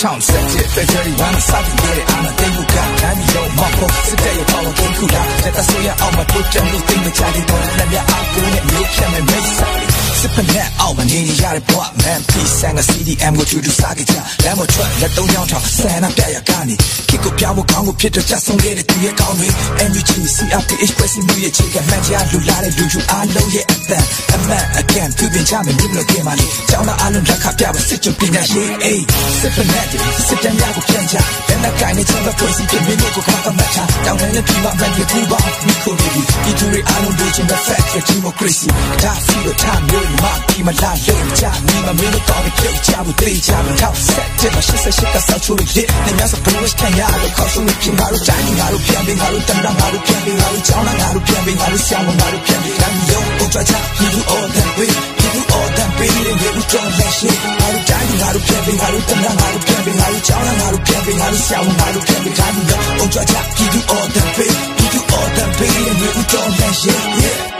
ချောင်းဆက်တဲ့ February 1စတင်ခဲ့တဲ့အာဏာသိမ်းမှုကတိုင်းပြည်လုံးမှာပေါ်စစ်တဲ့ရဲ့ power ကိုခုလာတဲ့ဆိုရအောင်မတို့ချင်လို့သိမချတဲ့ပေါ်လက်ရအောင်ကိုနဲ့မျိုးဖြတ်မဲ့မိတ်ဆွေ စစ်ဖက်နဲ့အောင်မနေရတဲ့ဘဝ man peace and CDM ကိုတူတူစားကြကြလမ်းမထွက်လက်သုံးချောင်းထောင်ဆန်နာပြရကနေခိကိုပြောင်းဖို့ကောင်းကိုဖြစ်တော့ကြဆုံးခဲ့တဲ့သူရဲ့ကောင်းတွေ NUG CRPH ပဲစီမှုရဲ့ချက်ကမှန်ကြားလူလာတဲ့လူလူအားလုံးရဲ့အသက်အမှန်အကန်သူပင်ချမယ်မြို့လို့ကြမှာလေကျောင်းသားအားလုံးလက်ခပြပါစစ်ချုပ်ပညာရေးအေးစစ်ဖက်နဲ့စစ်တမ်းရကိုပြန်ချလက်နက်ကိုင်နဲ့ချက်ပဲဖွဲ့စည်းပြင်းမြို့ကိုခါက မှတ်ချတောင်းတဲ့ပြည်မှာဗန်ရကူပါမိခိုဒီဒီတူရီအားလုံးတို့ချင်တဲ့ fact democracy ဒါဖီလို့ထားမျိုးမှာဒီမှာလာလို့ချနီမမင်းတို့တော့ပြေချဘူးတေးချဘူးထောက်ဆက်တဲ့မရှိစရှိကဆောက်ချိုးရစ်နေများစပလို့ခံရလို့ခေါ်ဆိုလို့ပြင်ငါတို့တိုင်းငါတို့ပြန်ပြီးငါတို့တမ်းငါတို့ပြန်ပြီးငါတို့ကြောင်းငါတို့ပြန်ပြီးငါတို့ဆောင်းငါတို့ပြန်ပြီးတိုင်းရုံကိုကြွချ you do all that way you do all that baby and you do all that shit ငါတို့တိုင်းငါတို့ ပြန်ပြီးငါတို့ဆောင်းငါတို့ပြန်ပြီးတိုင်းရုံကိုကြွချ you do all that way you do all that baby and you do all that shit yeah